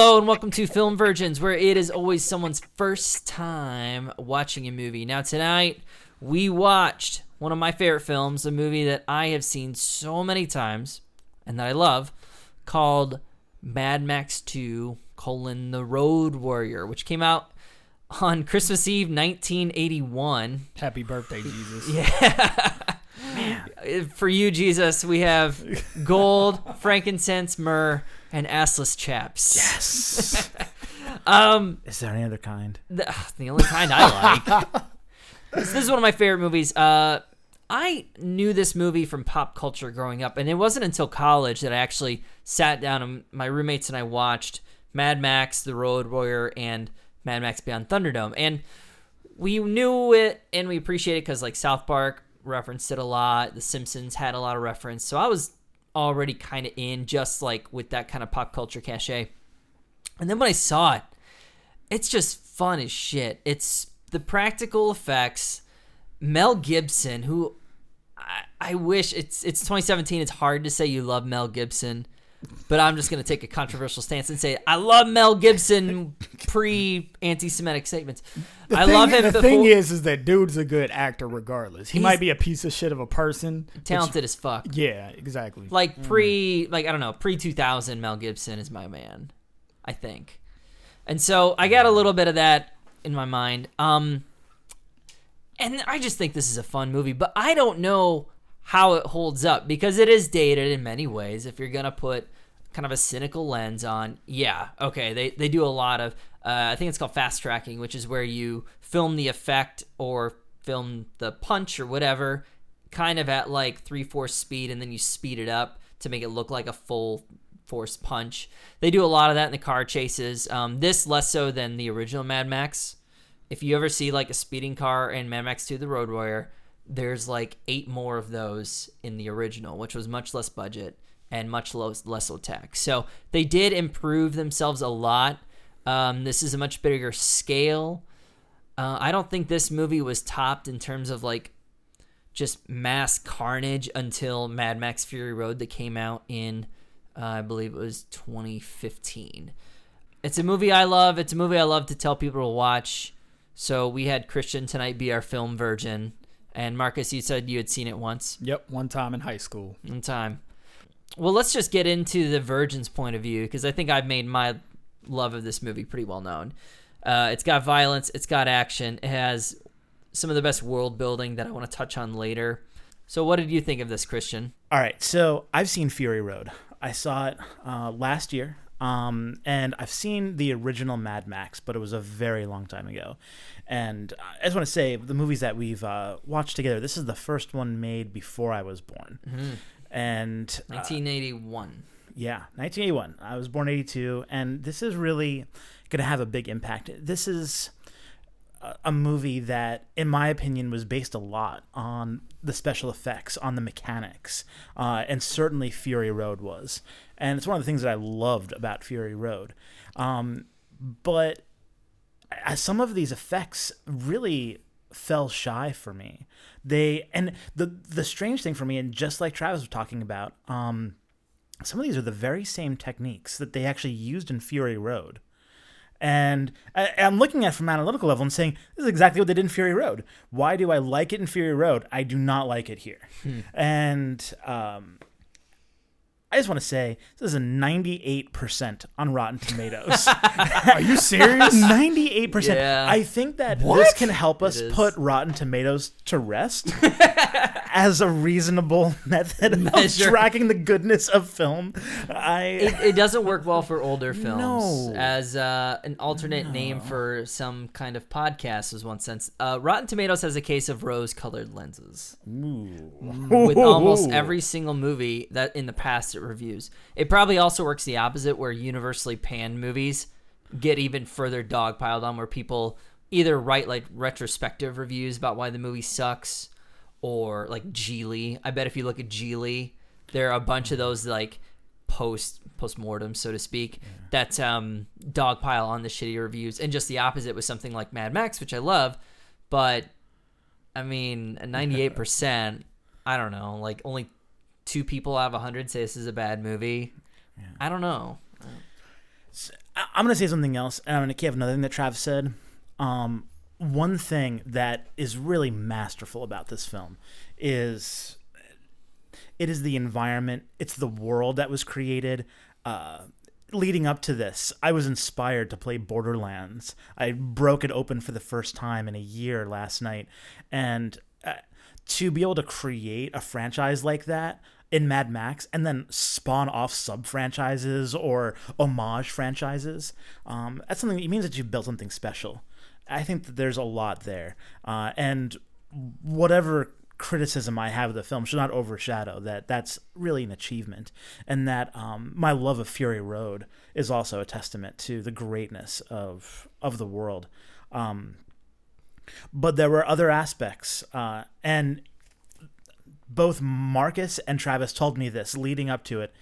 Hello and welcome to Film Virgins, where it is always someone's first time watching a movie. Now, tonight we watched one of my favorite films, a movie that I have seen so many times and that I love, called Mad Max 2: colon, The Road Warrior, which came out on Christmas Eve, 1981. Happy birthday, Jesus. Yeah. For you, Jesus, we have gold, frankincense, myrrh, and assless chaps. Yes. Um, Is there any other kind? the, the only kind I like. this, this is one of my favorite movies. Uh, I knew this movie from pop culture growing up, and it wasn't until college that I actually sat down and my roommates and I watched Mad Max: The Road Warrior and Mad Max Beyond Thunderdome, and we knew it and we appreciated it because like South Park referenced it a lot. The Simpsons had a lot of reference, so I was already kind of in just like with that kind of pop culture cachet. And then when I saw it, it's just fun as shit. It's the practical effects. Mel Gibson, who I, I wish it's it's 2017. It's hard to say you love Mel Gibson, but I'm just gonna take a controversial stance and say I love Mel Gibson pre anti-Semitic statements. The I thing- love him. The before, thing is, is that dude's a good actor regardless. He He's- might be a piece of shit of a person. but talented as fuck. yeah, exactly. Like pre, like I don't know, pre 2000 Mel Gibson is my man, I think. And so I got a little bit of that in my mind. Um, and I just think this is a fun movie, but I don't know how it holds up because it is dated in many ways. If you're gonna put kind of a cynical lens on, yeah, okay, they they do a lot of. Uh, I think it's called fast tracking, which is where you film the effect or film the punch or whatever, kind of at like three fourths speed, and then you speed it up to make it look like a full force punch. They do a lot of that in the car chases. Um, this less so than the original Mad Max. If you ever see like a speeding car in Mad Max 2 The Road Warrior, there's like eight more of those in the original, which was much less budget and much less, less tech. So they did improve themselves a lot. Um, this is a much bigger scale. Uh, I don't think this movie was topped in terms of like just mass carnage until Mad Max Fury Road that came out in, uh, I believe it was 2015. It's a movie I love. It's a movie I love to tell people to watch. So we had Christian tonight be our film virgin. And Marcus, you said you had seen it once Yep, one time in high school. One time. Well, let's just get into the virgin's point of view because I think I've made my love of this movie pretty well known. Uh, it's got violence, it's got action, it has some of the best world building that I want to touch on later. So, what did you think of this, Christian? All right, so I've seen Fury Road. I saw it uh, last year, um, and I've seen the original Mad Max, but it was a very long time ago. And I just want to say, the movies that we've uh, watched together, this is the first one made before I was born. And uh, 1981. yeah, 1981. I was born 82, and this is really going to have a big impact. This is a- movie that, in my opinion, was based a lot on the special effects, on the mechanics, uh, and certainly Fury Road was. And it's one of the things that I loved about Fury Road. Um, but some of these effects really fell shy for me. They and the the strange thing for me, and just like Travis was talking about, um, some of these are the very same techniques that they actually used in Fury Road. And I, I'm looking at it from an analytical level and saying, this is exactly what they did in Fury Road. Why do I like it in Fury Road? I do not like it here. And um, I just want to say this is a 98% on Rotten Tomatoes. Are you serious? 98%. Yeah. I think that this can help us put Rotten Tomatoes to rest as a reasonable method of tracking the goodness of film. I It, it doesn't work well for older films. No. As uh, an alternate name for some kind of podcast was one sense. Uh, Rotten Tomatoes has a case of rose-colored lenses. with almost every single movie that in the past it reviews. It probably also works the opposite, where universally panned movies get even further dogpiled on, where people either write like retrospective reviews about why the movie sucks, or like Gigli. I bet if you look at Gigli, there are a bunch of those like post post mortem, so to speak, that um, dogpile on the shitty reviews, and just the opposite with something like Mad Max, which I love, but I mean, ninety eight percent. I don't know, like only two people out of a hundred say this is a bad movie. I don't know. I- I'm going to say something else, and I'm going to have another thing that Trav said. Um, one thing that is really masterful about this film is it is the environment, it's the world that was created. Uh, leading up to this, I was inspired to play Borderlands. I broke it open for the first time in a year last night, and uh, to be able to create a franchise like that in Mad Max and then spawn off sub franchises or homage franchises, um, that's something. It means that you've built something special. I think that there's a lot there, uh, and whatever criticism I have of the film should not overshadow that. That's really an achievement, and that um, my love of Fury Road is also a testament to the greatness of of the world. Um, but there were other aspects, uh, and both Marcus and Travis told me this leading up to it.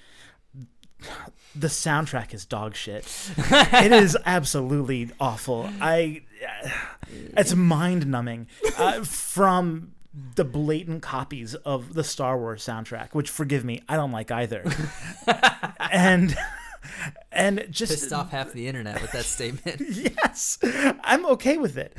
The soundtrack is dog shit. it is absolutely awful. I, it's mind numbing. Uh, from the blatant copies of the Star Wars soundtrack, which forgive me, I don't like either. and and just Pissed off half the internet with that statement. yes i'm okay with it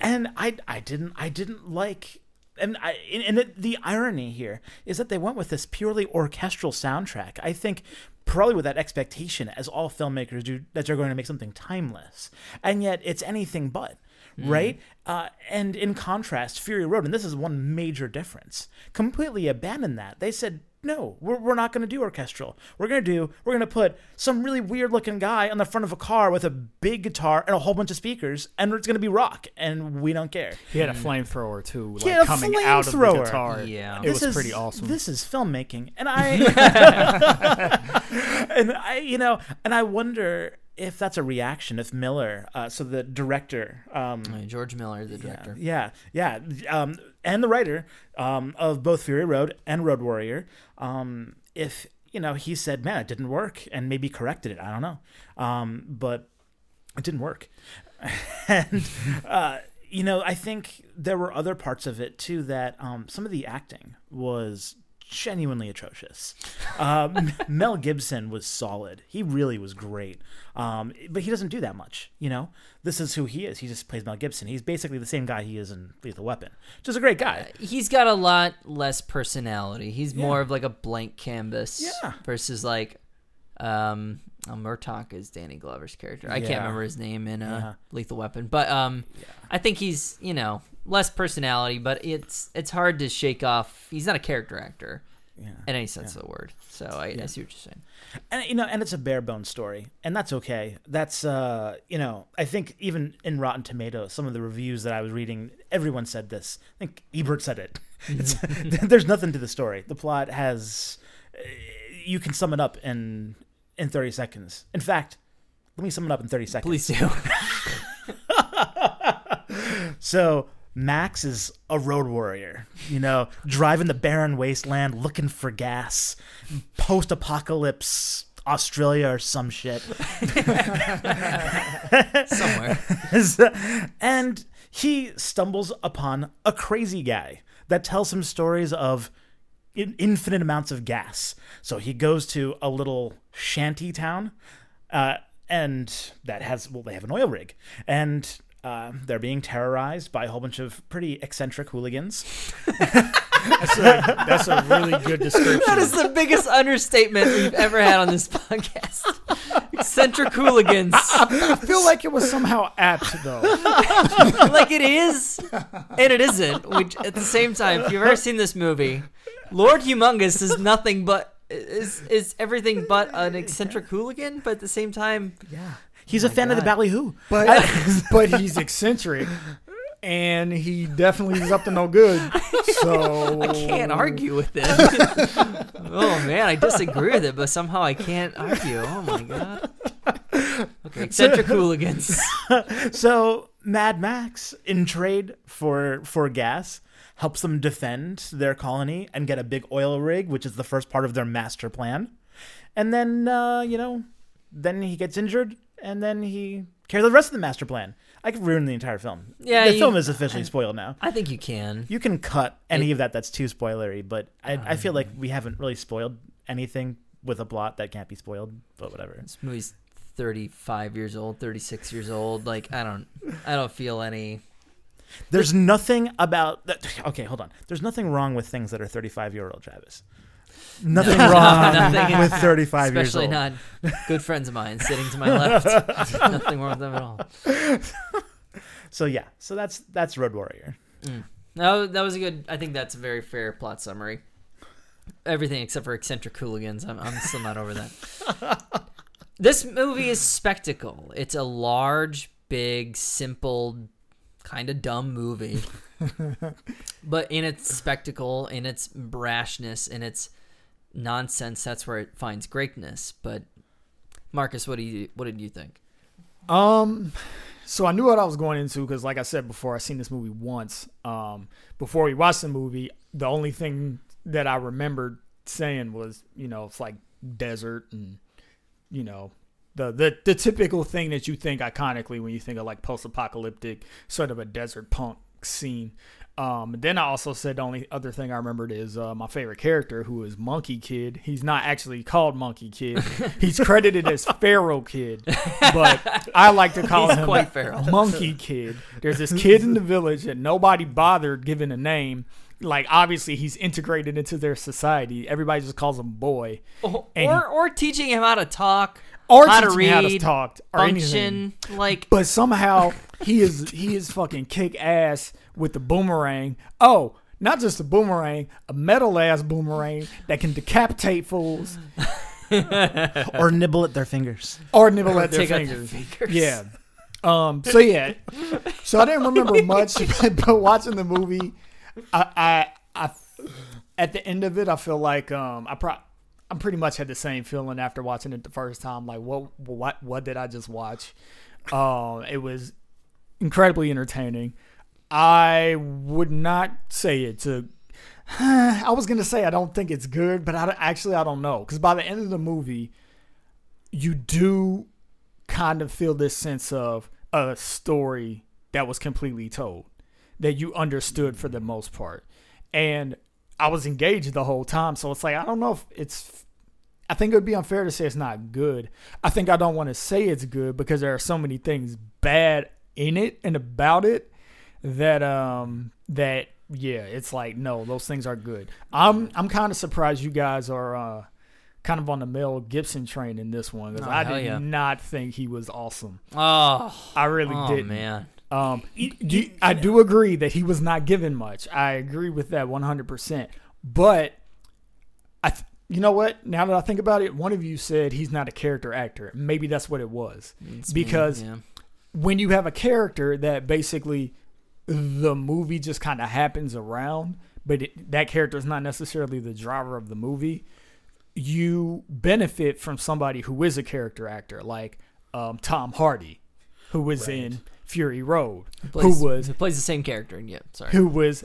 and i i didn't i didn't like and I and it, the irony here is that they went with this purely orchestral soundtrack. I think probably with that expectation, as all filmmakers do, that they're going to make something timeless, and yet it's anything but. Right, uh, and in contrast, Fury Road, and this is one major difference, completely abandoned that. They said, "No, we're, we're not going to do orchestral. We're going to do, we're going to put some really weird looking guy on the front of a car with a big guitar and a whole bunch of speakers, and it's going to be rock, and we don't care." He had a flamethrower too, like He had a coming out of the flamethrower. guitar. Yeah. it This was is, pretty awesome. This is filmmaking, and I, and I, you know, and I wonder if that's a reaction. If Miller, uh, so the director, um, Uh, George Miller, the director. yeah, yeah, um, and the writer um, of both Fury Road and Road Warrior, um, if you know, he said, "Man, it didn't work," and maybe corrected it. I don't know, um, but it didn't work, and. Uh, you know, I think there were other parts of it too that um, some of the acting was genuinely atrocious. Um, Mel Gibson was solid; he really was great, um, but he doesn't do that much. You know, this is who he is. He just plays Mel Gibson. He's basically the same guy he is in Lethal Weapon, which is a great guy. He's got a lot less personality. He's more of like a blank canvas Yeah. versus like um uh, Murtaugh is Danny Glover's character. I can't remember his name in uh, Yeah. Lethal Weapon, but um I think he's, you know, less personality, but it's it's hard to shake off. He's not a character actor Yeah. in any sense of the word. So I, I see what you're saying. and you know and it's a bare bones story and that's okay that's uh you know i think even in rotten tomatoes some of the reviews that i was reading everyone said this i think ebert said it there's nothing to the story the plot has uh, you can sum it up in in 30 seconds in fact let me sum it up in 30 seconds Please do. So Max is a road warrior, you know, driving the barren wasteland looking for gas, post apocalypse Australia or some shit. Somewhere. and he stumbles upon a crazy guy that tells him stories of in- infinite amounts of gas. So he goes to a little shanty town, uh, and that has well, they have an oil rig, and uh, they're being terrorized by a whole bunch of pretty eccentric hooligans. That's a, that's a really good description. That is the biggest understatement we've ever had on this podcast. Eccentric hooligans. I feel like it was somehow apt though. like it is and it isn't which at the same time if you've ever seen this movie lord humongous is nothing but is is everything but an eccentric hooligan but at the same time Yeah, he's a fan of the ballyhoo. But but he's eccentric, and he definitely is up to no good. So i can't argue with it oh man i disagree with it but somehow i can't argue oh my god okay eccentric hooligans So Mad Max, in trade for for gas, helps them defend their colony and get a big oil rig, which is the first part of their master plan. And then, uh, you know, then he gets injured, and then he carries the rest of the master plan. I could ruin the entire film. Yeah, the you- film is officially spoiled now. I think you can. You can cut any It- of that that's too spoilery, but I, I um, feel like we haven't really spoiled anything with a plot that can't be spoiled. But whatever. This movie's 35 years old, 36 years old. Like I don't, I don't feel any. There's nothing about that. Okay, hold on. There's nothing wrong with things that are 35 year old Travis. Nothing No, wrong nothing- with 35 years Especially old. not good friends of mine sitting to my left. Nothing wrong with them at all. So yeah, so that's that's Road Warrior. Mm. No, that was a good. I think that's a very fair plot summary. Everything except for eccentric hooligans. I'm, I'm still not over that. this movie is spectacle. It's a large, big, simple, kind of dumb movie. but in its spectacle, in its brashness, in its nonsense, that's where it finds greatness. But Marcus, what do you what did you think? Um, so I knew what I was going into because, like I said before, I seen this movie once. Um, before we watched the movie, the only thing that I remembered saying was, you know, it's like desert and, you know, the the the typical thing that you think iconically when you think of like post-apocalyptic sort of a desert punk scene. Um, then I also said the only other thing I remembered is uh, my favorite character, who is Monkey Kid. He's not actually called Monkey Kid. He's credited as Feral Kid, but I like to call He's him quite feral. Monkey Kid. There's this kid in the village that nobody bothered giving a name. Like obviously he's integrated into their society. Everybody just calls him boy, Or, And or, or teaching him how to talk, or how to teaching how to read, talk, or anything. Like But somehow he is he is fucking kick ass with the boomerang. Oh, not just a boomerang, a metal ass boomerang that can decapitate fools or nibble at their fingers. or nibble at their fingers. their fingers. Yeah. Um. So yeah. So I didn't remember much, but watching the movie, I, I, I, at the end of it, I feel like um, I pro, I pretty much had the same feeling after watching it the first time. Like, what, what, what did I just watch? Um, it was incredibly entertaining. I would not say it's a. I was gonna say I don't think it's good, but I actually I don't know because by the end of the movie, you do kind of feel this sense of a story that was completely told that you understood for the most part and i was engaged the whole time so it's like i don't know if it's i think it would be unfair to say it's not good i think i don't want to say it's good because there are so many things bad in it and about it that um that yeah it's like no those things are good i'm i'm kind of surprised you guys are uh kind of on the Mel Gibson train in this one because Oh, I did yeah. not think he was awesome. Oh, I really oh didn't. man. Um, do- I do agree that he was not given much. I agree with that 100%. But I, th- you know what? Now that I think about it, one of you said he's not a character actor. Maybe that's what it was. It's me, Because yeah. when you have a character that basically the movie just kind of happens around, but it, that character is not necessarily the driver of the movie, you benefit from somebody who is a character actor, like um, Tom Hardy, who was in Fury Road, plays, who was who plays the same character. And yeah, sorry. who was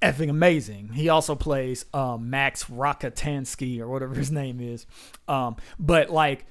effing amazing. He also plays um, Max Rockatansky or whatever his name is. Um, but like,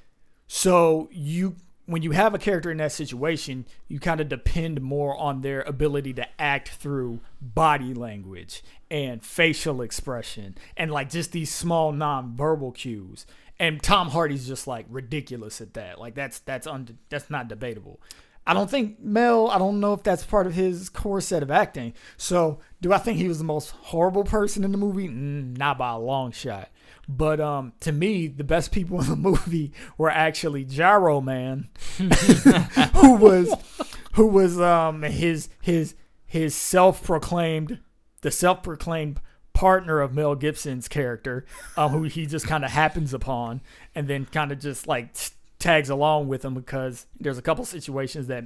so you when you have a character in that situation, you kind of depend more on their ability to act through body language and facial expression and like just these small non-verbal cues. And Tom Hardy's just like ridiculous at that. Like that's that's un- that's not debatable. I don't think Mel, I don't know if that's part of his core set of acting. So, do I think he was the most horrible person in the movie? Mm, not by a long shot. But um, to me, the best people in the movie were actually Gyro Man, who was who was um his his his self-proclaimed the self-proclaimed partner of Mel Gibson's character, um, who he just kind of happens upon, and then kind of just like tags along with him because there's a couple situations that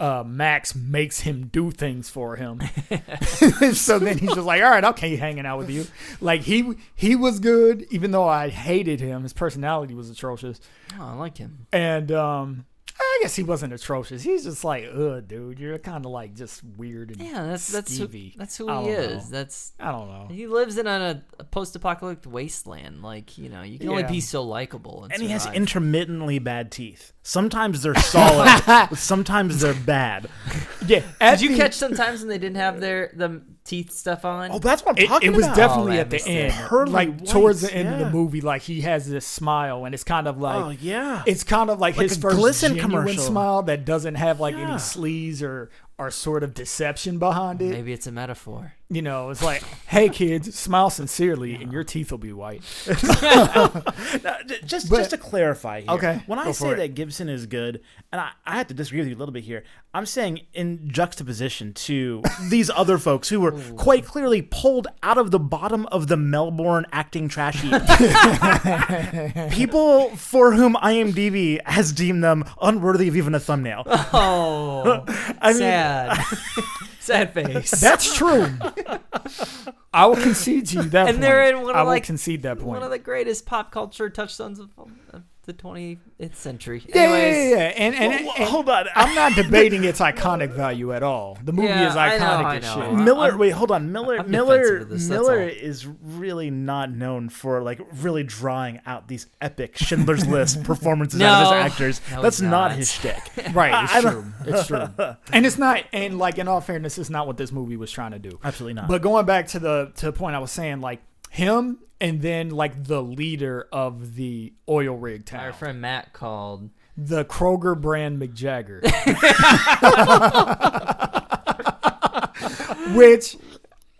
uh, Max makes him do things for him. so then he's just like, "All right, okay, hanging out with you." Like he he was good, even though I hated him. His personality was atrocious, Oh, I like him. and um, I guess he wasn't atrocious. He's just like, ugh, dude, you're kind of like just weird and Yeah, that's that's who, that's who I he is. know. That's I don't know. he lives in a, a post-apocalyptic wasteland. Like you know, you can only be so likable. And, And he has intermittently bad teeth. Sometimes they're solid, sometimes they're bad. Yeah, Did you catch sometimes when they didn't have their the teeth stuff on? Oh, that's what I'm It, talking it was about. definitely Oh, I at the missed end, it. Pearly like towards the whites, end of yeah. the movie. Like he has this smile, and it's kind of like oh yeah. it's kind of like, Like his a first Glisten genuine commercial. smile that doesn't have like any Yeah. sleaze or or sort of deception behind it. Maybe it's a metaphor. You know, it's like, hey kids, smile sincerely, and your teeth will be white. Now, just But- just to clarify here. Okay, When I go for say it. that Gibson is good, and I, I have to disagree with you a little bit here, I'm saying in juxtaposition to these other folks who were quite clearly pulled out of the bottom of the Melbourne acting trash heap. People for whom IMDb has deemed them unworthy of even a thumbnail. Oh, I mean, sad, sad face. That's true. I will concede to you that. And point. they're in one of, I will like, concede that point. one of the greatest pop culture touchstones of, of the 20th century. yeah, yeah, Anyways, yeah, yeah. And, and, Well, and hold on. I'm not debating its iconic value at all. The movie Yeah, is I know, iconic I as know. shit. I'm- Miller, wait, hold on. Miller, I'm Miller, this, Miller is really not known for like really drawing out these epic Schindler's List performances out of his actors. No, That's not not. his shtick. Right, it's true. It's true. And it's not and like in all fairness, it's not what this movie was trying to do. Absolutely not. But going back to the to the point I was saying, like him and then like the leader of the oil rig town. Our friend Matt called. the Kroger brand Mick Jagger. Which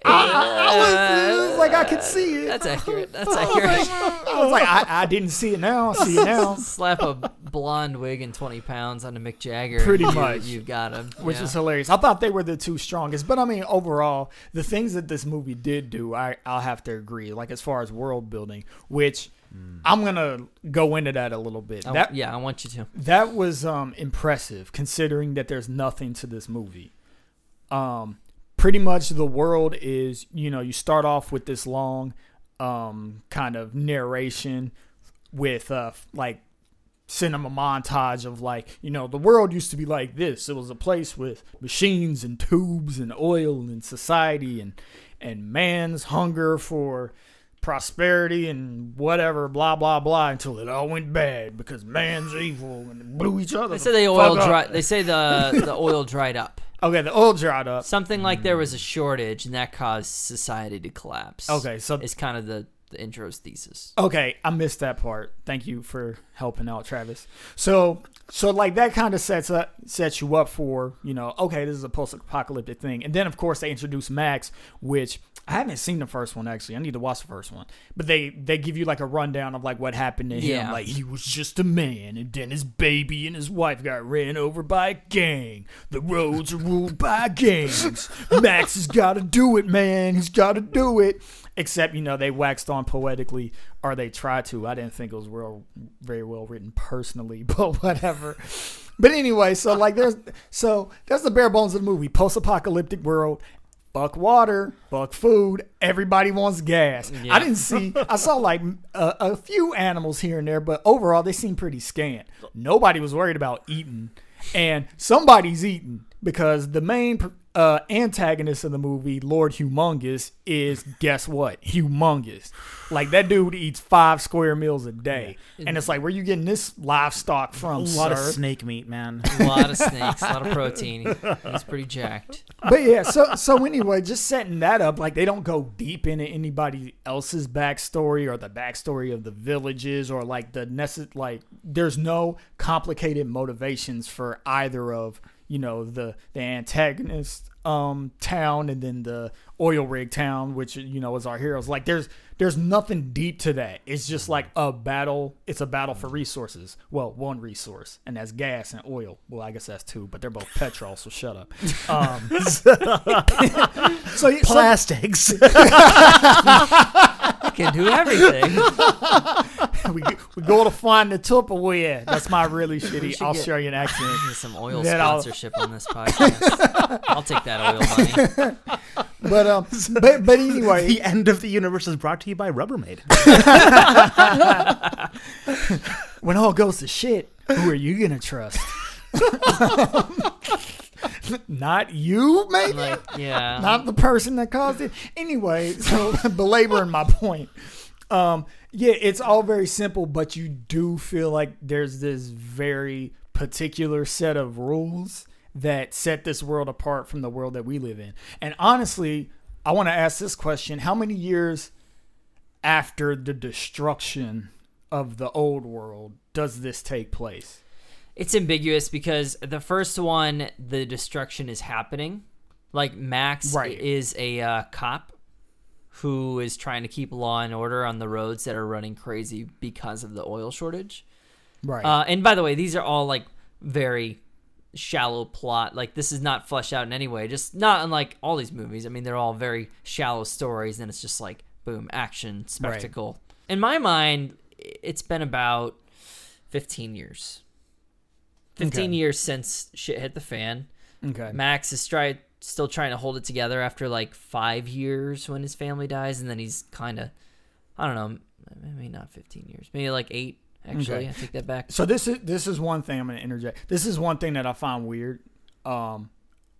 I, I, I was, it was like I could see it. That's accurate. That's accurate. I was like, I, I didn't see it now. I see it now. Slap a blonde wig and 20 pounds onto Mick Jagger. Pretty you, much. You've got him. which yeah. is hilarious. I thought they were the two strongest, but I mean, overall, the things that this movie did do, I I'll have to agree. Like as far as world building, which I'm gonna go into that a little bit. I- that yeah, I want you to. that was um impressive considering that there's nothing to this movie. Um, pretty much the world is you know you start off with this long um kind of narration with uh like cinema montage of like you know the world used to be like this it was a place with machines and tubes and oil and society and and man's hunger for prosperity and whatever blah blah blah until it all went bad because man's evil and blew each other They say the oil dry. They say the the oil dried up. Okay the oil dried up Something like there was a shortage and that caused society to collapse. okay so It's kind of the the intro's thesis. Okay, I missed that part. Thank you for helping out, Travis. So, so like that kind of sets up sets you up for you know, okay, this is a post-apocalyptic thing, and then of course they introduce Max, which I haven't seen the first one actually. I need to watch the first one, but they they give you like a rundown of like what happened to him. Yeah. Like he was just a man, and then his baby and his wife got ran over by a gang. The roads are ruled by gangs. Max has got to do it, man. He's got to do it. Except you know they waxed on poetically, or they tried to. I didn't think it was real, very well written personally, but whatever. But anyway, so like there's so that's the bare bones of the movie. Post-apocalyptic world. Fuck water, fuck food. Everybody wants gas. Yeah. I didn't see. I saw like a, a few animals here and there, but overall they seem pretty scant. Nobody was worried about eating, and somebody's eating because the main uh, antagonist of the movie, Lord Humongous, is guess what? Humongous. Like that dude eats five square meals a day, and it's like, where you getting this livestock from? a from, lot of snake meat, man. A lot of snakes, a lot of protein. He's pretty jacked. but yeah, so so anyway, just setting that up, like they don't go deep into anybody else's backstory or the backstory of the villages or like the necess- like there's no complicated motivations for either of you know the the antagonist um town and then the oil rig town which you know is our heroes. Like there's there's nothing deep to that. It's just like a battle it's a battle for resources. Well one resource and that's gas and oil. Well i guess that's two but they're both petrol so shut up. Um so, so Plastics. Can do everything. we, we go to find the Tupperware. That's my really shitty should get- Australian accent. Get some oil Then I'll- sponsorship on this podcast. I'll take that oil money. But um, but but anyway, the end of the universe is brought to you by Rubbermaid. when all goes to shit, who are you gonna trust? Not you, maybe. Like, yeah. not the person that caused it. Anyway, so belaboring my point. Um, yeah, it's all very simple, but you do feel like there's this very particular set of rules that set this world apart from the world that we live in. And honestly, I want to ask this question: How many years after the destruction of the old world does this take place? It's ambiguous because the first one, the destruction is happening. Like Max Right. is a uh, cop who is trying to keep law and order on the roads that are running crazy because of the oil shortage. Right. Uh, and by the way, these are all like very shallow plot. Like this is not fleshed out in any way. Just not unlike all these movies. I mean, they're all very shallow stories, and it's just like boom, action, spectacle. In my mind, it's been about fifteen years. Fifteen Okay. years since shit hit the fan. okay. Max is try still trying to hold it together after like five years when his family dies, and then he's kind of, I don't know, maybe not fifteen years, maybe like eight. Actually, Okay. I take that back. So this is this is one thing I'm going to interject. This is one thing that I find weird. Um,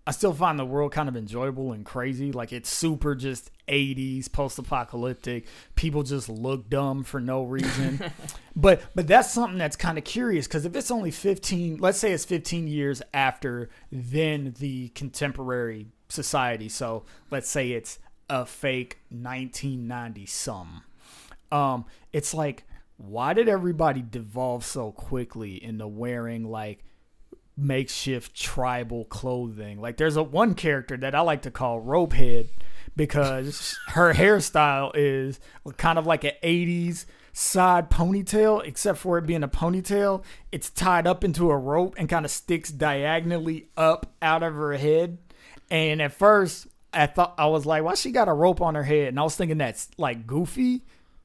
I still find the world kind of enjoyable and crazy. Like it's super just 80s post-apocalyptic. People just look dumb for no reason. but but that's something that's kind of curious because if it's only 15, let's say it's 15 years after then the contemporary society. So let's say it's a fake 1990 some um it's like why did everybody devolve so quickly into wearing like makeshift tribal clothing. Like there's a one character that i like to call ropehead because her hairstyle is kind of like an 80s side ponytail except for it being a ponytail. It's tied up into a rope and kind of sticks diagonally up out of her head. And at first i thought i was like why she got a rope on her head? And i was thinking that's like goofy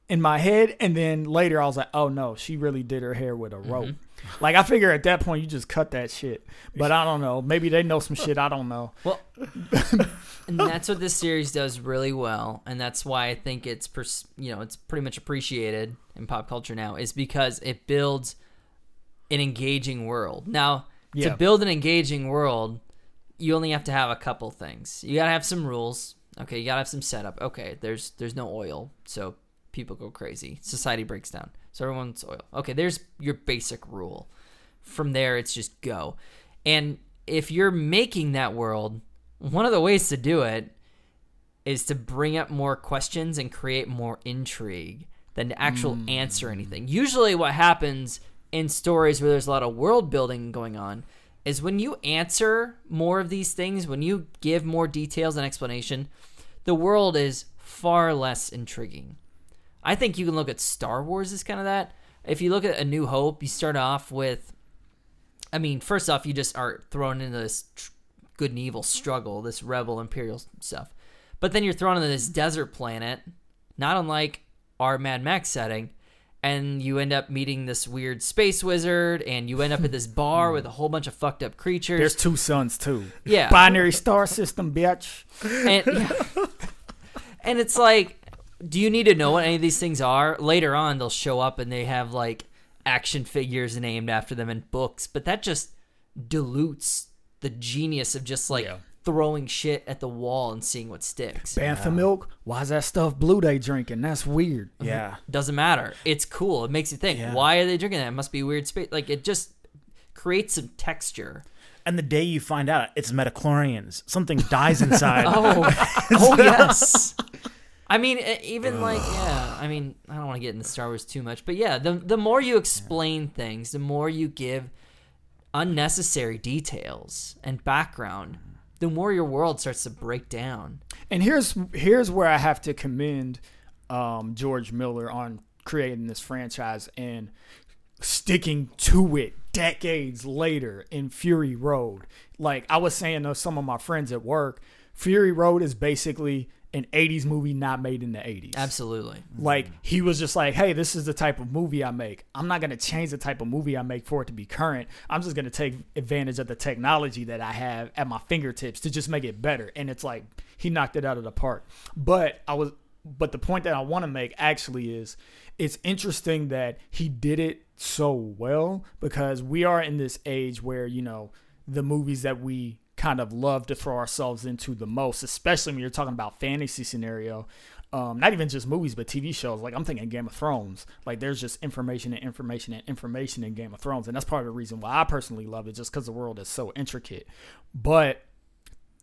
in my head. And then later i was like oh no she really did her hair with a mm-hmm. rope like i figure at that point you just cut that shit but i don't know maybe they know some shit i don't know Well, and that's what this series does really well, and that's why I think it's pers- you know it's pretty much appreciated in pop culture now is because it builds an engaging world. Now, Yeah. to build an engaging world, you only have to have a couple things. You gotta have some rules. Okay, you gotta have some setup. Okay, there's there's no oil, so people go crazy. Society breaks down, so everyone wants oil. Okay, there's your basic rule. From there, it's just go. And if you're making that world, one of the ways to do it is to bring up more questions and create more intrigue than to actual mm. answer anything. Usually, what happens in stories where there's a lot of world building going on is when you answer more of these things, when you give more details and explanation, the world is far less intriguing. I think you can look at Star Wars as kind of that. If you look at A New Hope, you start off with I mean, first off, you just are thrown into this tr- good and evil struggle, this rebel imperial stuff. But then you're thrown into this desert planet, not unlike our Mad Max setting, and you end up meeting this weird space wizard, and you end up at this bar hmm. with a whole bunch of fucked up creatures. there's two suns too yeah, binary star system bitch and yeah. and it's like do you need to know what any of these things are? Later on they'll show up and they have like action figures named after them in books but that just dilutes the genius of just like Yeah. throwing shit at the wall and seeing what sticks. Bantha milk? Why's that stuff blue they drinking? That's weird. Mm-hmm. Yeah. doesn't matter. It's cool. It makes you think. Yeah. why are they drinking that? It must be weird space. Like it just creates some texture. And the day you find out it's midi-chlorians, something dies inside. Oh, oh yes. I mean, even like yeah. I mean, I don't want to get into Star Wars too much, but yeah, the the more you explain things, the more you give unnecessary details and background, the more your world starts to break down. And here's here's where I have to commend um, George Miller on creating this franchise and sticking to it decades later in Fury Road. Like I was saying to some of my friends at work, Fury Road is basically an 80s movie not made in the 80s. Absolutely. Like he was just like, "Hey, this is the type of movie I make. I'm not gonna change the type of movie I make for it to be current. I'm just gonna take advantage of the technology that I have at my fingertips to just make it better." And it's like he knocked it out of the park. But I was but the point that I want to make actually is it's interesting that he did it so well because we are in this age where, you know, the movies that we kind of love to throw ourselves into the most, especially when you're talking about fantasy scenario. Um, not even just movies, but TV shows. Like I'm thinking Game of Thrones. Like there's just information and information and information in Game of Thrones, and that's part of the reason why I personally love it, just because the world is so intricate. But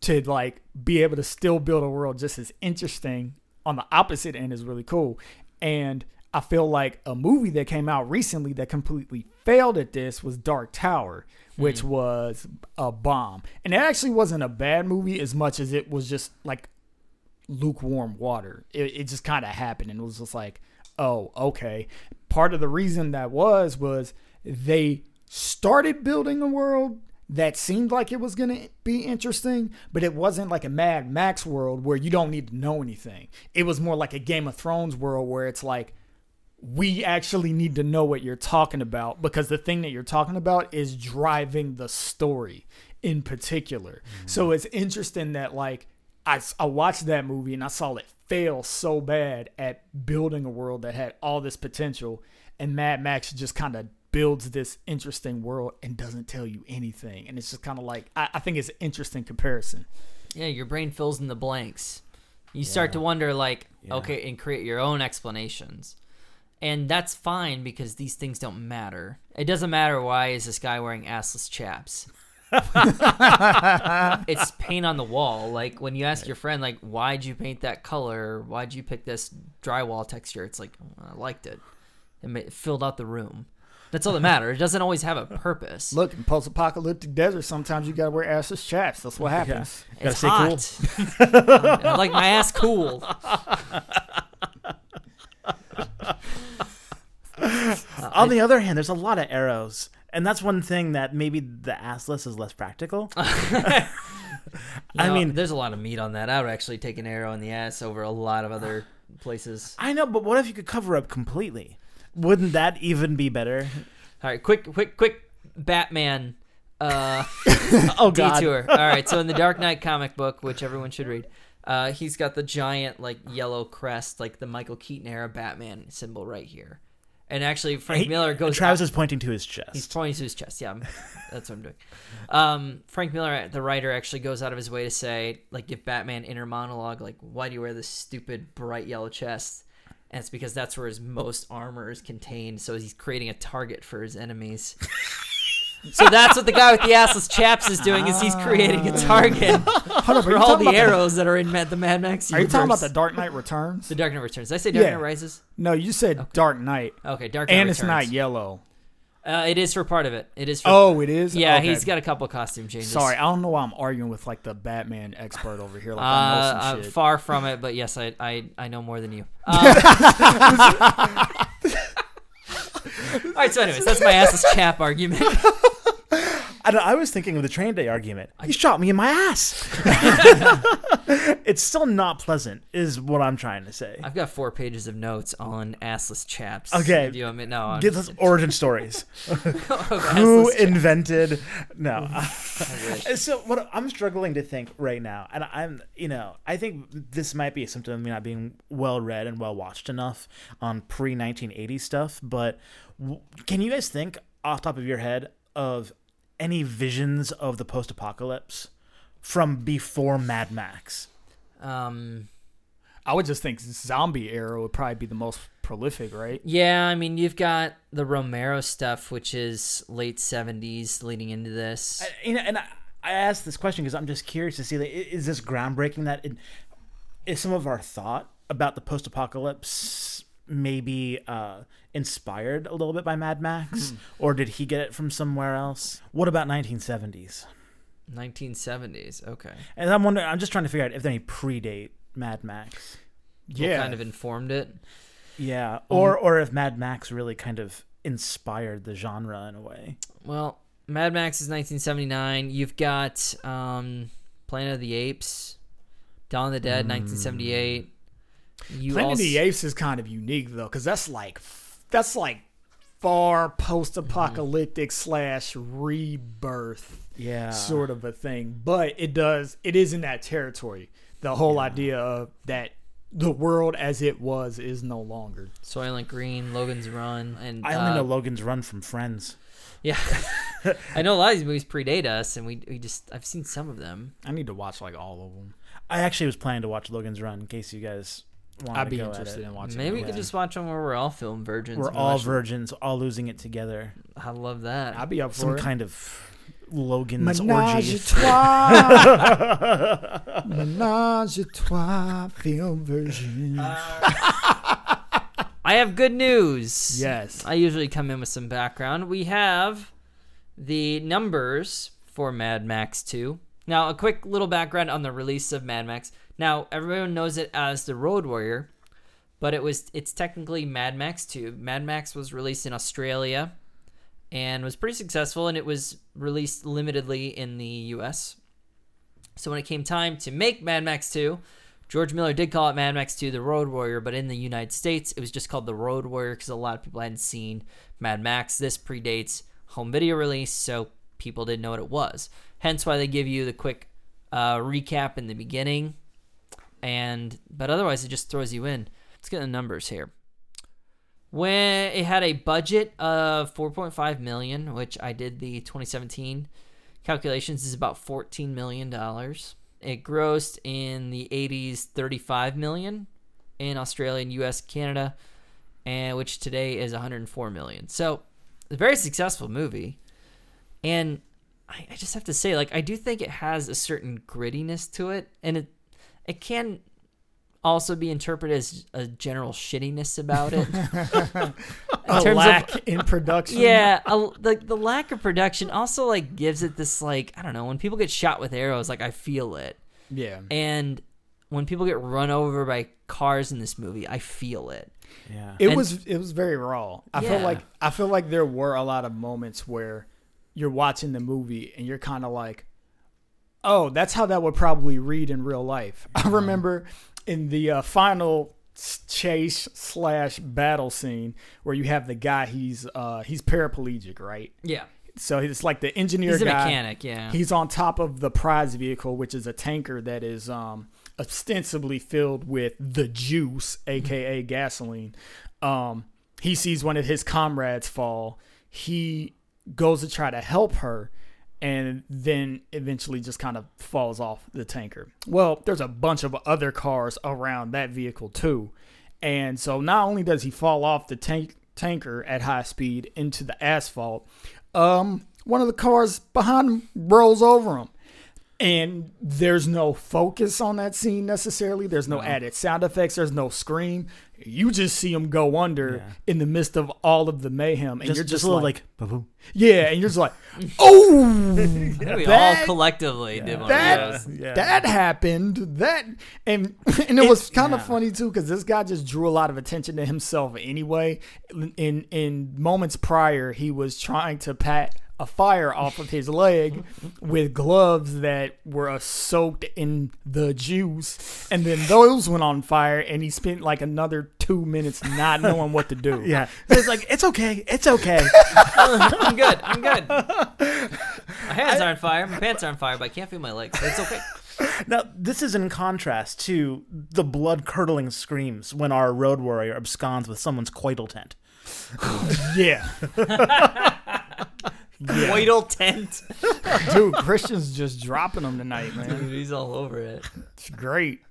to like be able to still build a world just as interesting on the opposite end is really cool. And I feel like a movie that came out recently that completely failed at this was Dark Tower, which mm. was a bomb. And it actually wasn't a bad movie as much as it was just like lukewarm water. It, it just kind of happened and it was just like, oh, okay. Part of the reason that was was they started building a world that seemed like it was going to be interesting, but it wasn't like a Mad Max world where you don't need to know anything. It was more like a Game of Thrones world where it's like, we actually need to know what you're talking about because the thing that you're talking about is driving the story in particular. So mm-hmm. it's interesting that, like, I, I watched that movie and I saw it fail so bad at building a world that had all this potential, and Mad Max just kind of builds this interesting world and doesn't tell you anything. And it's just kind of like, I, I think it's an interesting comparison. Yeah, your brain fills in the blanks. You start to wonder, like, Yeah. okay, and create your own explanations. And that's fine because these things don't matter. It doesn't matter why is this guy wearing assless chaps. it's paint on the wall. Like when you ask your friend, like, why'd you paint that color? Why'd you pick this drywall texture? It's like, "Oh, I liked it. It, ma- filled out the room. That's all that matters. It doesn't always have a purpose. Look, in post apocalyptic desert, sometimes you got to wear assless chaps. That's what happens. Gotta it's stay hot. I like my ass cool. On the other hand, there's a lot of arrows, and that's one thing that maybe the assless is less practical. I mean- there's a lot of meat on that. I would actually take an arrow in the ass over a lot of other places. I know, but what if you could cover up completely? Wouldn't that even be better? All right, quick, quick, quick, Batman uh, Oh God! detour. All right, so in the Dark Knight comic book, which everyone should read, uh, he's got the giant like yellow crest, like the Michael Keaton era Batman symbol right here. And actually, Frank He- Miller goes. Travis is pointing to his chest. He's pointing to his chest. Yeah, that's what I'm doing. Um, Frank Miller, the writer, actually goes out of his way to say, like, give Batman inner monologue, like, why do you wear this stupid bright yellow chest? And it's because that's where his most armor is contained. So he's creating a target for his enemies. so that's what the guy with the assless chaps is doing. Is he's creating a target Hold for all the arrows that are in Mad, the Mad Max Are you talking about the Dark Knight Returns? The Dark Knight Returns? Did I say Dark Yeah. Knight Rises? No, you said Dark Knight, Okay, Dark Knight and it's not yellow. Uh, it is for part of it. It is for. Oh, it is. yeah, Okay. he's got a couple costume changes. Sorry, I don't know why I'm arguing with like the Batman expert over here. Like I Uh, know some I'm shit. far from it, but yes, I I, I know more than you. Uh, all right, so anyways, that's my assless chap argument. I, I was thinking of the train day argument. He shot me in my ass. it's still not pleasant, is what I'm trying to say. I've got four pages of notes on assless chaps. Okay. do you want me? No, I'm Give us origin stories. Oh, Who assless chaps. invented? No. I wish. so what I'm struggling to think right now, and I'm, you know, I think this might be a symptom of me not being well read and well watched enough on pre 1980 stuff. But w- can you guys think off the top of your head of any visions of the post apocalypse from before Mad Max? Um, I would just think zombie era would probably be the most prolific, right? yeah, I mean, you've got the Romero stuff, which is late '70s, leading into this. I, you know, and I, I asked this question because I'm just curious to see like, is this groundbreaking that it, is some of our thought about the post-apocalypse maybe uh, inspired a little bit by Mad Max, hmm. or did he get it from somewhere else? What about 1970s? 1970s. Okay. And I'm wondering, I'm just trying to figure out if they predate Mad Max. What Yeah. kind of informed it? Yeah, um, or or if Mad Max really kind of inspired the genre in a way. Well, Mad Max is 1979. You've got um, Planet of the Apes, Dawn of the Dead, hmm. 1978. You Planet of also, the Apes is kind of unique though, because that's like that's like far post-apocalyptic slash rebirth Yeah, sort of a thing. But it does it is in that territory. The whole idea of that the world as it was is no longer. Soylent Green, Logan's Run, and I only uh, know Logan's Run from Friends. Yeah, I know a lot of these movies predate us, and we we just I've seen some of them. I need to watch like all of them. I actually was planning to watch Logan's Run in case you guys wanted I'd to be go interested at it. in watching. Maybe we could just watch one where we're all film virgins. We're and all watch- virgins, all losing it together. I love that. I'd be up Some for it. kind of Logan's Menage orgy. a trois. Menage a trois film version. Uh, I have good news. yes. I usually come in with some background. We have the numbers for Mad Max 2. Now, a quick little background on the release of Mad Max. Now, everyone knows it as the Road Warrior, but it was it's technically Mad Max 2. Mad Max was released in Australia and was pretty successful and it was released limitedly in the US. So when it came time to make Mad Max 2, George Miller did call it Mad Max 2 The Road Warrior, but in the United States, it was just called The Road Warrior because a lot of people hadn't seen Mad Max. This predates home video release, so people didn't know what it was. Hence why they give you the quick uh, recap in the beginning, and but otherwise it just throws you in. Let's get the numbers here. When it had a budget of 4.5 million, which I did the 2017 calculations is about 14 million dollars. It grossed in the 80s 35 million in Australia and US, Canada, and which today is 104 million. So, a very successful movie. And I, I just have to say, like, I do think it has a certain grittiness to it, and it it can also be interpreted as a general shittiness about it. A terms of- lack in production. yeah, a, the the lack of production also like gives it this like I don't know when people get shot with arrows like I feel it, Yeah. and when people get run over by cars in this movie I feel it. Yeah. It And- was it was very raw. I feel like I feel like there were a lot of moments where you're watching the movie and you're kind of like, oh, that's how that would probably read in real life. I remember in the uh, final chase slash battle scene where you have the guy he's uh he's paraplegic right Yeah, so it's like the engineer he's a guy mechanic. Yeah, He's on top of the prize vehicle, which is a tanker that is um, ostensibly filled with the juice, aka gasoline. Um, he sees one of his comrades fall. He goes to try to help her, and then eventually just kind of falls off the tanker. Well, there's a bunch of other cars around that vehicle too. And so not only does he fall off the tank tanker at high speed into the asphalt, um, one of the cars behind him rolls over him. And there's no focus on that scene necessarily. There's no added sound effects. There's no scream. You just see him go under Yeah. in the midst of all of the mayhem, and just, you're just, just, a little like, like, ba-boom. yeah, and you're just like, oh, I think we that- all collectively did one that of those. Yeah. that happened. That and and it was kind of yeah. funny too because this guy just drew a lot of attention to himself anyway. In in moments prior, he was trying to pat a fire off of his leg with gloves that were uh, soaked in the juice, and then those went on fire, and he spent like another two minutes not knowing what to do. Yeah. It's like, it's okay. It's okay. I'm good. I'm good. My hands are on fire. My pants are on fire, but I can't feel my legs. So it's okay. now, this is in contrast to the blood curdling screams when our road warrior absconds with someone's coital tent. yeah, Coital tent. dude. Christian's just dropping them tonight, man. Dude, he's all over it. It's great.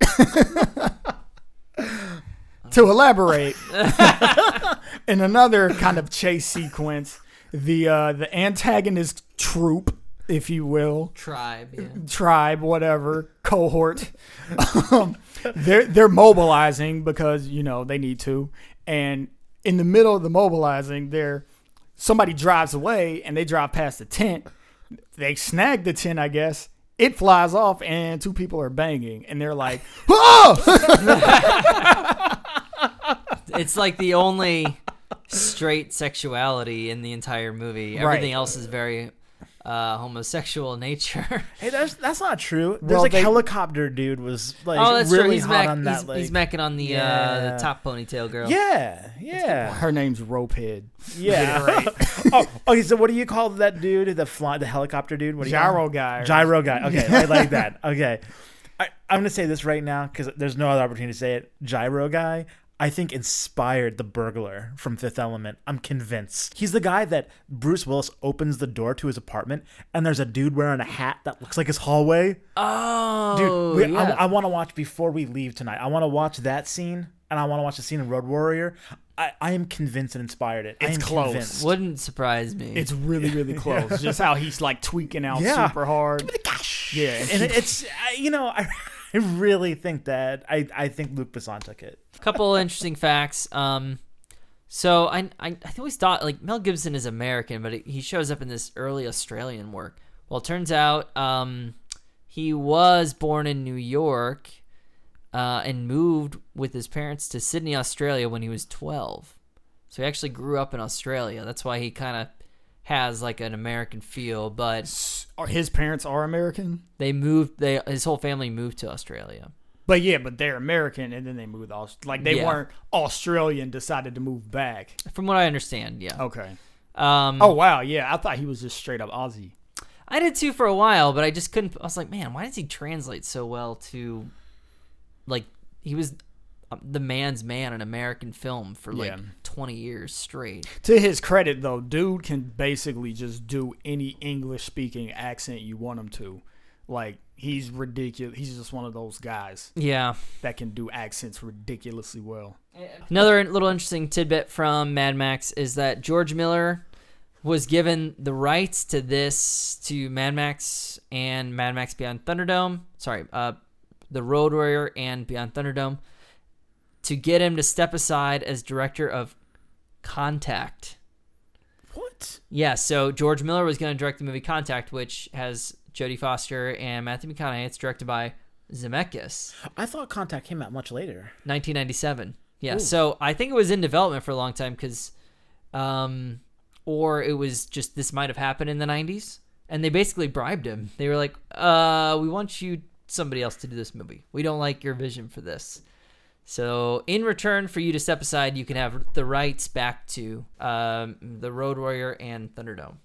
to elaborate, in another kind of chase sequence, the uh, the antagonist troop, if you will, Tribe. Yeah. tribe, whatever, cohort, um, they're they're mobilizing because you know they need to, and in the middle of the mobilizing, they're somebody drives away and they drive past the tent. They snag the tent, I guess. It flies off and two people are banging, and they're like, "Oh!" It's like the only straight sexuality in the entire movie. Right. Everything else is very uh, homosexual nature. Hey, that's that's not true. There's Well, like they- helicopter dude was like oh, that's really true. He's hot back. on that. he's, like, he's macking on the uh, the top ponytail girl. yeah, yeah, Her name's Ropehead. yeah. oh, okay. So what do you call that dude? The fly, the helicopter dude. What do Gyro him? guy. Gyro guy. Okay, I like that. Okay. I, I'm going to say this right now because there's no other opportunity to say it. Gyro guy, I think inspired the burglar from Fifth Element. I'm convinced. He's the guy that Bruce Willis opens the door to his apartment and there's a dude wearing a hat that looks like his hallway. Oh, Dude, we, yeah. I, I want to watch before we leave tonight. I want to watch that scene and I want to watch the scene in Road Warrior. I, I am convinced it inspired it. It's close. convinced. Wouldn't surprise me. It's really, really close. Just how he's like tweaking out Yeah. super hard. Yeah, and And it's, I- you know, I, I really think that, I, I think Luc Besson took it. A couple interesting facts. Um, so I, I I always thought like Mel Gibson is American, but he shows up in this early Australian work. Well, it turns out um, he was born in New York uh, and moved with his parents to Sydney, Australia when he was twelve. So he actually grew up in Australia. That's why he kind of has like an American feel. But his parents are American. they moved. They his whole family moved to Australia. But yeah, but they're American, and then they moved. Aus- like they Yeah. weren't Australian. Decided to move back. From what I understand, yeah. Okay. Um, Oh wow, yeah. I thought he was just straight up Aussie. I did too for a while, but I just couldn't. I was like, man, why does he translate so well to, like, he was the man's man in American film for like Yeah. 20 years straight. To his credit, though, dude can basically just do any English speaking accent you want him to. Like he's ridiculous. He's just one of those guys Yeah. that can do accents ridiculously well. Another little interesting tidbit from Mad Max is that George Miller was given the rights to this to Mad Max and Mad Max Beyond Thunderdome. Sorry, uh, the Road Warrior and Beyond Thunderdome to get him to step aside as director of Contact. What? Yeah, so George Miller was going to direct the movie Contact, which has Jodie Foster and Matthew McConaughey. It's directed by Zemeckis, I thought Contact came out much later. 1997. Yeah, Ooh. so I think it was in development for a long time because, um, or it was just this might have happened in the 90s, and they basically bribed him. They were like, "Uh, we want you somebody else to do this movie. We don't like your vision for this." So, in return for you to step aside, you can have the rights back to um, the Road Warrior and Thunderdome.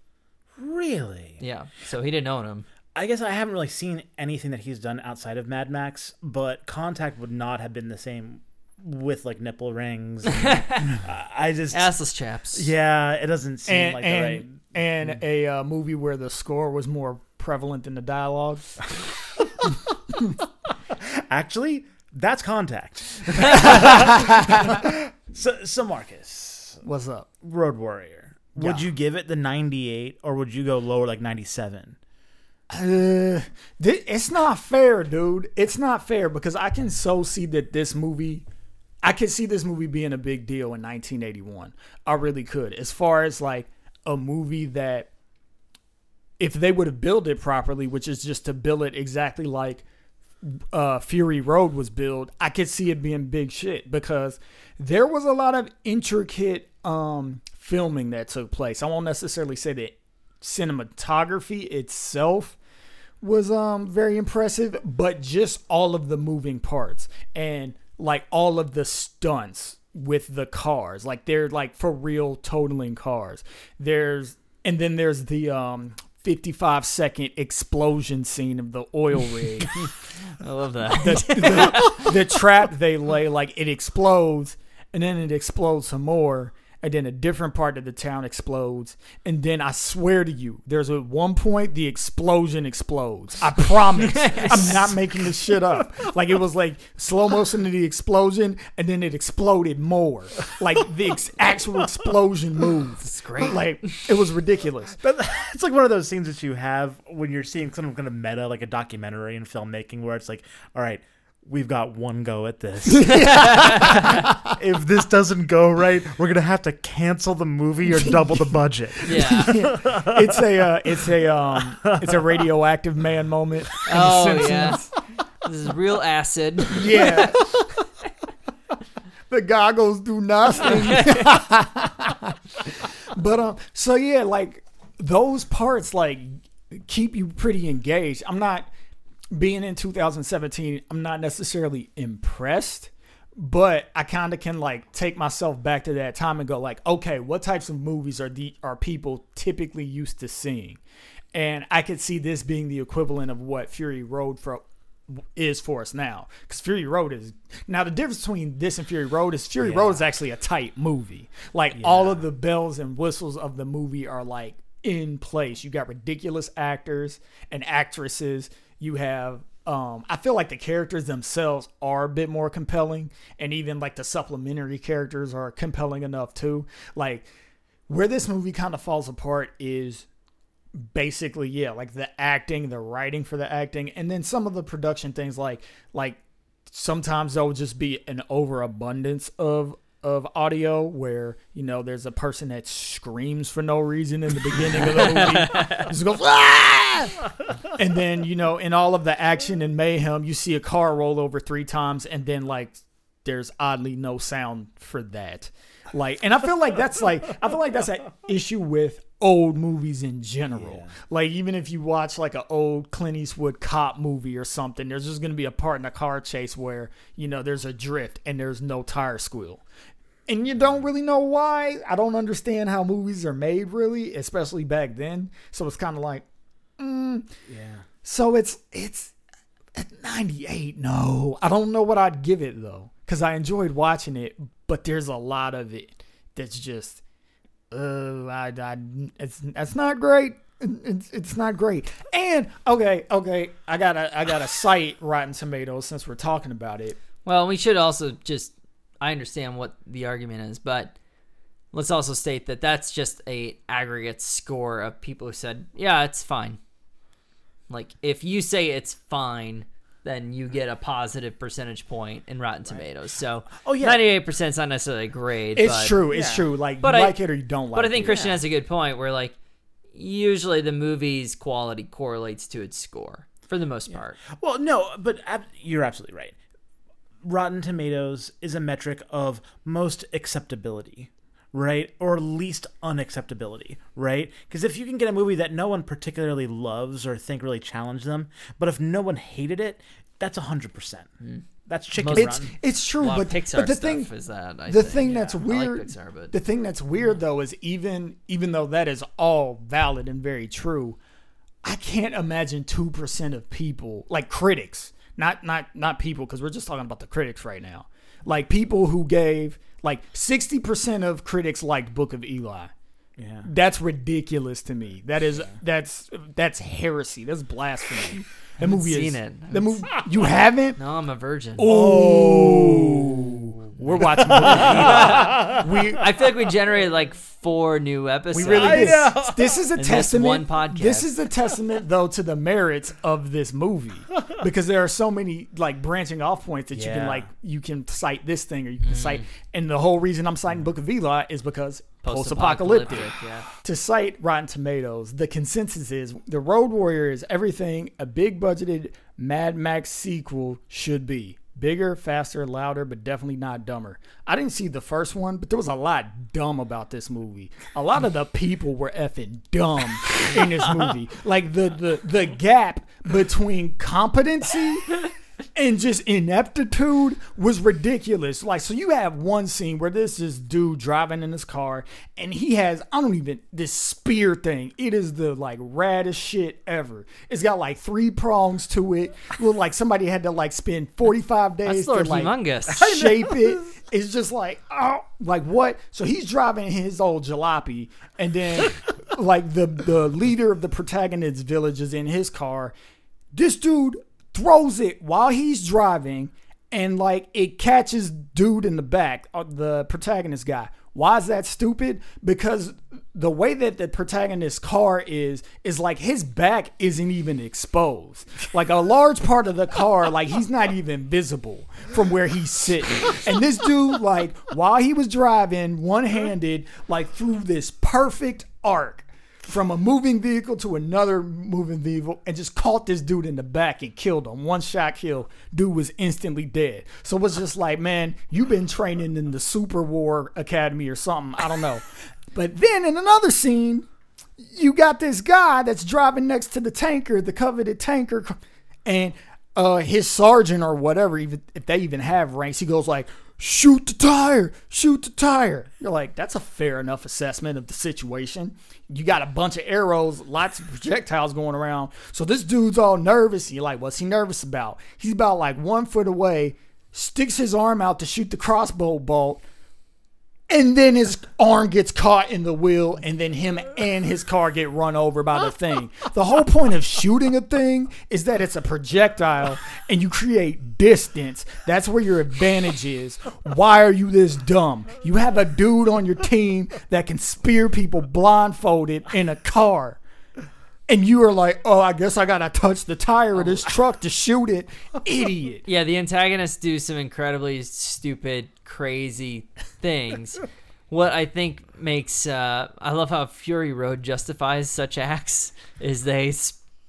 Really? Yeah, so he didn't own them. I guess I haven't really seen anything that he's done outside of Mad Max, but Contact would not have been the same with like nipple rings. and- uh, I just, Assless chaps. yeah, it doesn't seem And like the and right. and a uh, movie where the score was more prevalent than the dialogue. Actually, that's Contact. so, so Marcus, What's up? Road Warrior, would Yeah. you give it the 98 or would you go lower like 97? Uh, thi- it's not fair, dude. It's not fair because I can so see that this movie, I could see this movie being a big deal in 1981. I really could. As far as like a movie that, if they would have built it properly, which is just to build it exactly like uh, Fury Road was built, I could see it being big shit because there was a lot of intricate um, filming that took place. I won't necessarily say that cinematography itself was um very impressive, but just all of the moving parts and like all of the stunts with the cars, like they're like for real totaling cars. There's and then there's the um 55 second explosion scene of the oil rig. I love that. the, the, the trap they lay like it explodes and then it explodes some more and then a different part of the town explodes. And then i swear to you there's at one point the explosion explodes. I promise. I'm not making this shit up. Like it was like slow motion of the explosion and then it exploded more. Like the ex- actual explosion moves. It's great. like it was ridiculous. But it's like one of those scenes that you have when you're seeing some kind of meta, like a documentary in filmmaking, where it's like, all right, we've got one go at this. if this doesn't go right, we're gonna have to cancel the movie or double the budget. yeah. it's a uh, it's a um it's a radioactive man moment Oh Simpsons. yeah. This is real acid. Yeah. the goggles do nothing. but um so yeah, like those parts like keep you pretty engaged. I'm not being in 2017, I'm not necessarily impressed, but I kind of can like take myself back to that time and go like, okay, what types of movies are the are people typically used to seeing? And I could see this being the equivalent of what Fury Road for is for us now. Because Fury Road is now the difference between this and Fury Road is Fury Yeah. Road is actually a tight movie. Like all of the bells and whistles of the movie are like in place. You got ridiculous actors and actresses. You have um I feel like the characters themselves are a bit more compelling and even like the supplementary characters are compelling enough too. Like where this movie kind of falls apart is basically yeah like the acting the writing for the acting and then some of the production things like like sometimes there'll just be an overabundance of of audio where you know there's a person that screams for no reason in the beginning of the movie just goes "Ah!" and then you know in all of the action and mayhem you see a car roll over three times and then like there's oddly no sound for that. Like and i feel like that's like i feel like that's an issue with old movies in general. Like even if you watch like an old clint eastwood cop movie or something there's just going to be a part in a car chase where you know there's a drift and there's no tire squeal. And you don't really know why. I don't understand how movies are made really especially back then. So it's kind of like mm. Yeah. so it's it's at 98. No, I don't know what I'd give it though, because I enjoyed watching it, but there's a lot of it that's just, uh, I, I it's that's not great. It's it's not great. And okay, okay, I gotta I gotta cite Rotten Tomatoes since we're talking about it. Well, we should also just I understand what the argument is, but let's also state that that's just a aggregate score of people who said, "Yeah, it's fine." Like if you say it's fine, then you get a positive percentage point in Rotten Tomatoes. So, Oh, yeah. 98% is not necessarily a grade. It's but, true. It's yeah. true. Like But you I- like it or you don't like But I think it. Christian has a good point where like usually the movie's quality correlates to its score for the most part. Well, no, but ab- you're absolutely right. Rotten Tomatoes is a metric of most acceptability, right? Or least unacceptability, right? Because if you can get a movie that no one particularly loves or think really challenged them, but if no one hated it, that's 100%. Mm. That's chicken Most- it's rotten. it's true, but, Pixar but the stuff thing is that. I the think. thing that's I like weird Pixar, but- the thing that's weird though is even even though that is all valid and very true i can't imagine 2% of people like critics not not not people because we're just talking about the critics right now like people who gave like 60% of critics liked book of eli. Yeah. that's ridiculous to me. That is that's that's heresy. That's blasphemy. That movie seen is it. the movie you haven't? No, I'm a virgin. oh we're watching Book of we I feel like we generated like four new episodes. We really did. know. This is a this testament. one podcast. This is a testament, though, to the merits of this movie, because there are so many like branching off points that you can like you can cite this thing or you can cite, mm-hmm. and the whole reason I'm citing Book of Eli is because post-apocalyptic. Yeah. To cite Rotten Tomatoes, the consensus is The Road Warrior is everything a big budgeted Mad Max sequel should be. Bigger, faster, louder, but definitely not dumber. I didn't see the first one, but there was a lot dumb about this movie. A lot of the people were effing dumb in this movie. Like the the the gap between competency and just ineptitude was ridiculous. Like, so you have one scene where this is dude driving in his car, and he has I don't even this spear thing. It is the like raddest shit ever. It's got like three prongs to it. Look like somebody had to like spend forty five days to like Humungus. shape it. It's just like oh, like what? So he's driving his old jalopy, and then like the the leader of the protagonist's village is in his car. This dude throws it while he's driving, and like it catches dude in the back, uh, the protagonist guy. Why is that stupid? Because the way that the protagonist's car is is like his back isn't even exposed. Like a large part of the car, like he's not even visible from where he's sitting. And this dude, like while he was driving, one handed, like through this perfect arc from a moving vehicle to another moving vehicle and just caught this dude in the back and killed him. One shot kill. Dude was instantly dead. So it was just like, man, you've been training in the Super War Academy or something. I don't know. But then in another scene, you got this guy that's driving next to the tanker, the coveted tanker, and uh, his sergeant or whatever, even if they even have ranks, he goes like, shoot the tire, shoot the tire. You're like, that's a fair enough assessment of the situation. You got a bunch of arrows, lots of projectiles going around. So this dude's all nervous. You're like, what's he nervous about? He's about like one foot away, sticks his arm out to shoot the crossbow bolt, and then his arm gets caught in the wheel, and then him and his car get run over by the thing. The whole point of shooting a thing is that it's a projectile and you create distance. That's where your advantage is. Why are you this dumb? You have a dude on your team that can spear people blindfolded in a car. And you are like, oh, I guess I gotta touch the tire of this truck to shoot it. Idiot. Yeah, the antagonists do some incredibly stupid, crazy things. what I think makes uh, I love how Fury Road justifies such acts is they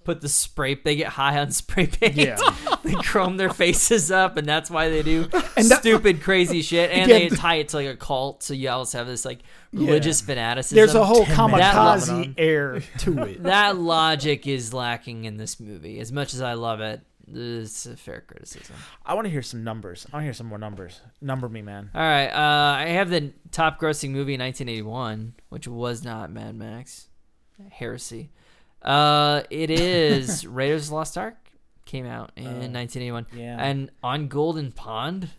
put the spray they get high on spray paint. Yeah. they chrome their faces up, and that's why they do And that- stupid, crazy shit. And Again- they tie it to like a cult, so you always have this like religious fanaticism. There's a whole 10 minutes. kamikaze air to it. that logic is lacking in this movie. As much as I love it, it's a fair criticism. I want to hear some numbers. I want to hear some more numbers. Number me, man. All right, uh, I have the top grossing movie in 1981, which was not Mad Max. Heresy. Uh, it is Raiders of the Lost Ark. Came out in 1981. yeah. And On Golden Pond.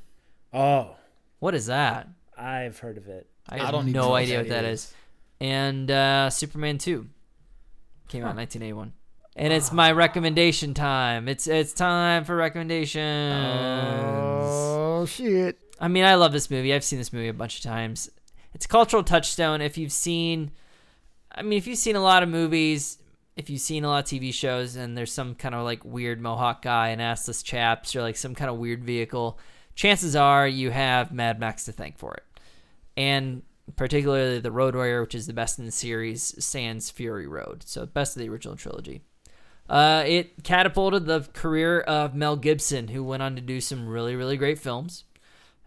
Oh, What is that? I've heard of it. I have I don't know no idea what that is. is. And uh, Superman 2 came out in 1981. And it's my recommendation time. It's it's time for recommendations. Oh shit. I mean, I love this movie. I've seen this movie a bunch of times. It's a cultural touchstone. If you've seen, I mean, if you've seen a lot of movies, if you've seen a lot of TV shows, and there's some kind of like weird Mohawk guy and assless chaps, or like some kind of weird vehicle, chances are you have Mad Max to thank for it. And particularly the Road Warrior, which is the best in the series, sans Fury Road. So best of the original trilogy. Uh, it catapulted the career of Mel Gibson, who went on to do some really, really great films.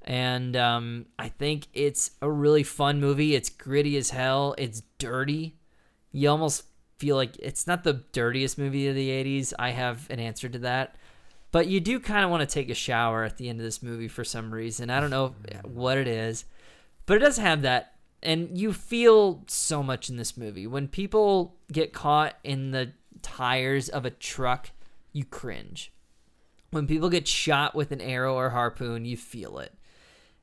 And um, I think it's a really fun movie. It's gritty as hell. It's dirty. You almost feel like it's not the dirtiest movie of the 80s. I have an answer to that. But you do kind of want to take a shower at the end of this movie for some reason. I don't know what it is, but it does have that. And you feel so much in this movie. When people get caught in the tires of a truck, you cringe. When people get shot with an arrow or harpoon, you feel it.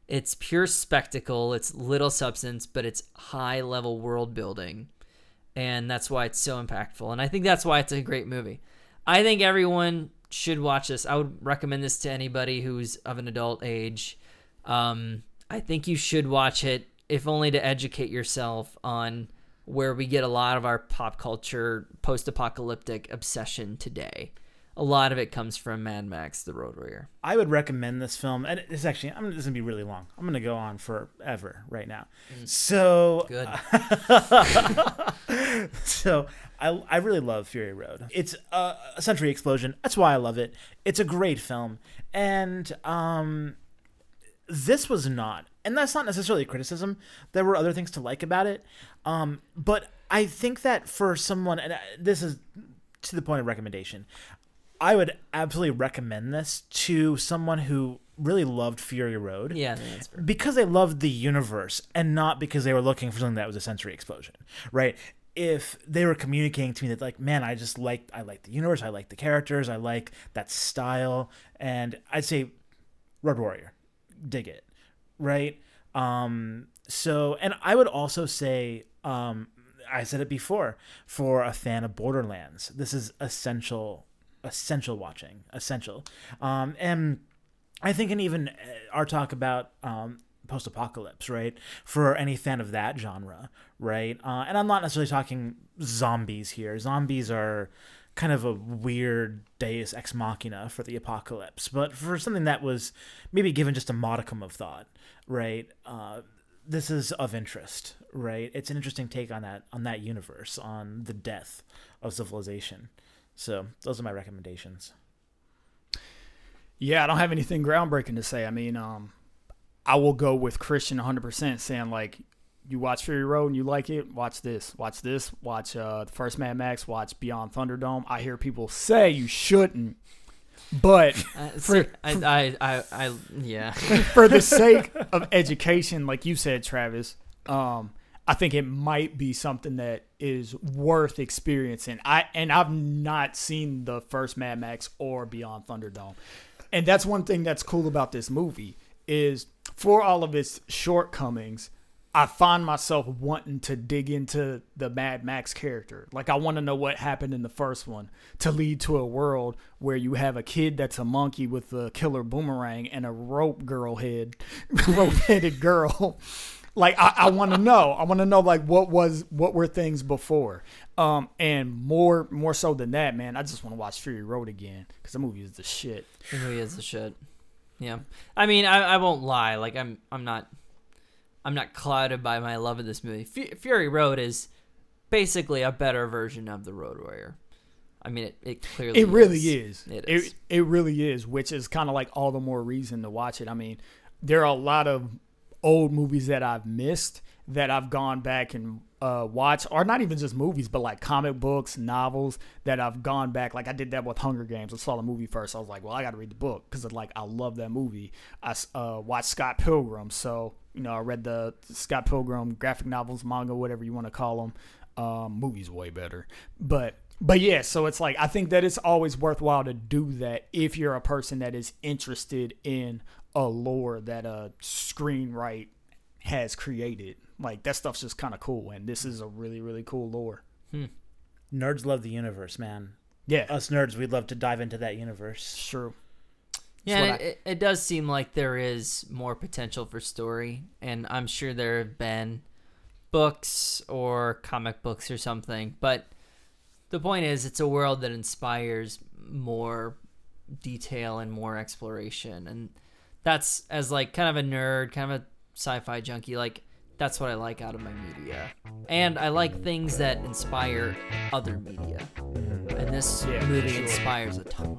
It's pure spectacle, it's little substance, but it's high level world building. And that's why it's so impactful. And I think that's why it's a great movie. I think everyone should watch this. I would recommend this to anybody who's of an adult age. Um, I think you should watch it, if only to educate yourself on where we get a lot of our pop culture post apocalyptic obsession today. A lot of it comes from Mad Max The Road Warrior. I would recommend this film, and it's actually I'm this is gonna be really long. I'm gonna go on forever right now. So Good. so I, I really love Fury Road. It's a, a century explosion. That's why I love it. It's a great film, and um, this was not, and that's not necessarily a criticism. There were other things to like about it, um, but I think that for someone, and this is to the point of recommendation, I would absolutely recommend this to someone who really loved Fury Road Yeah, because they loved the universe and not because they were looking for something that was a sensory explosion, right? If they were communicating to me that like, man, I just like I like the universe, I like the characters, I like that style, and I'd say Road Warrior, dig it, right? Um, so, and I would also say, um, I said it before, for a fan of Borderlands, this is essential, essential watching, essential, um, and I think, and even uh, our talk about um, post-apocalypse, right? For any fan of that genre, right? Uh, and I'm not necessarily talking zombies here. Zombies are kind of a weird deus ex machina for the apocalypse, but for something that was maybe given just a modicum of thought, right? Uh, this is of interest, right? It's an interesting take on that on that universe, on the death of civilization. So those are my recommendations. Yeah, I don't have anything groundbreaking to say. I mean, um, I will go with Christian 100% saying, like, you watch Fury Road and you like it, watch this. Watch this. Watch uh, the first Mad Max. Watch Beyond Thunderdome. I hear people say you shouldn't. But Uh, For- see, I, I, I, I, yeah. for the sake of education, like you said, Travis, um, I think it might be something that is worth experiencing. I and I've not seen the first Mad Max or Beyond Thunderdome, and that's one thing that's cool about this movie is for all of its shortcomings. I find myself wanting to dig into the Mad Max character. Like I want to know what happened in the first one to lead to a world where you have a kid that's a monkey with a killer boomerang and a rope girl head, rope headed girl. Like I, I want to know. I want to know like what was what were things before. Um, and more more so than that, man, I just want to watch Fury Road again because the movie is the shit. It really is the shit. Yeah. I mean, I, I won't lie. Like, I'm, I'm not, I'm not clouded by my love of this movie. Fu- Fury Road is basically a better version of the Road Warrior. I mean, it, it clearly It really is. is. It It is. it really is, which is kind of like all the more reason to watch it. I mean, there are a lot of old movies that I've missed that I've gone back and uh, watched, or not even just movies, but like comic books, novels that I've gone back. Like I did that with Hunger Games. I saw the movie first. I was like, well, I got to read the book because like I love that movie. I uh, watched Scott Pilgrim, so you know I read the Scott Pilgrim graphic novels, manga, whatever you want to call them. Um, movies way better, but but yeah, so it's like I think that it's always worthwhile to do that if you're a person that is interested in a lore that a screenwrite has created. Like that stuff's just kind of cool, and this is a really really cool lore. Hmm. Nerds love the universe, man. Yeah, Us nerds, we'd love to dive into that universe. Sure. Yeah, what and it, it, it does seem like there is more potential for story, and I'm sure there have been books or comic books or something. But the point is, it's a world that inspires more detail and more exploration, and that's as like kind of a nerd, kind of a sci-fi junkie. Like that's what I like out of my media, and I like things that inspire other media. And this Yeah, movie sure. inspires a ton.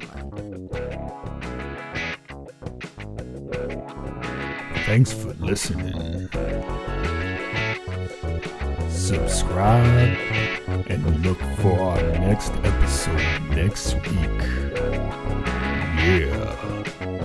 Thanks for listening. Subscribe and look for our next episode next week. Yeah.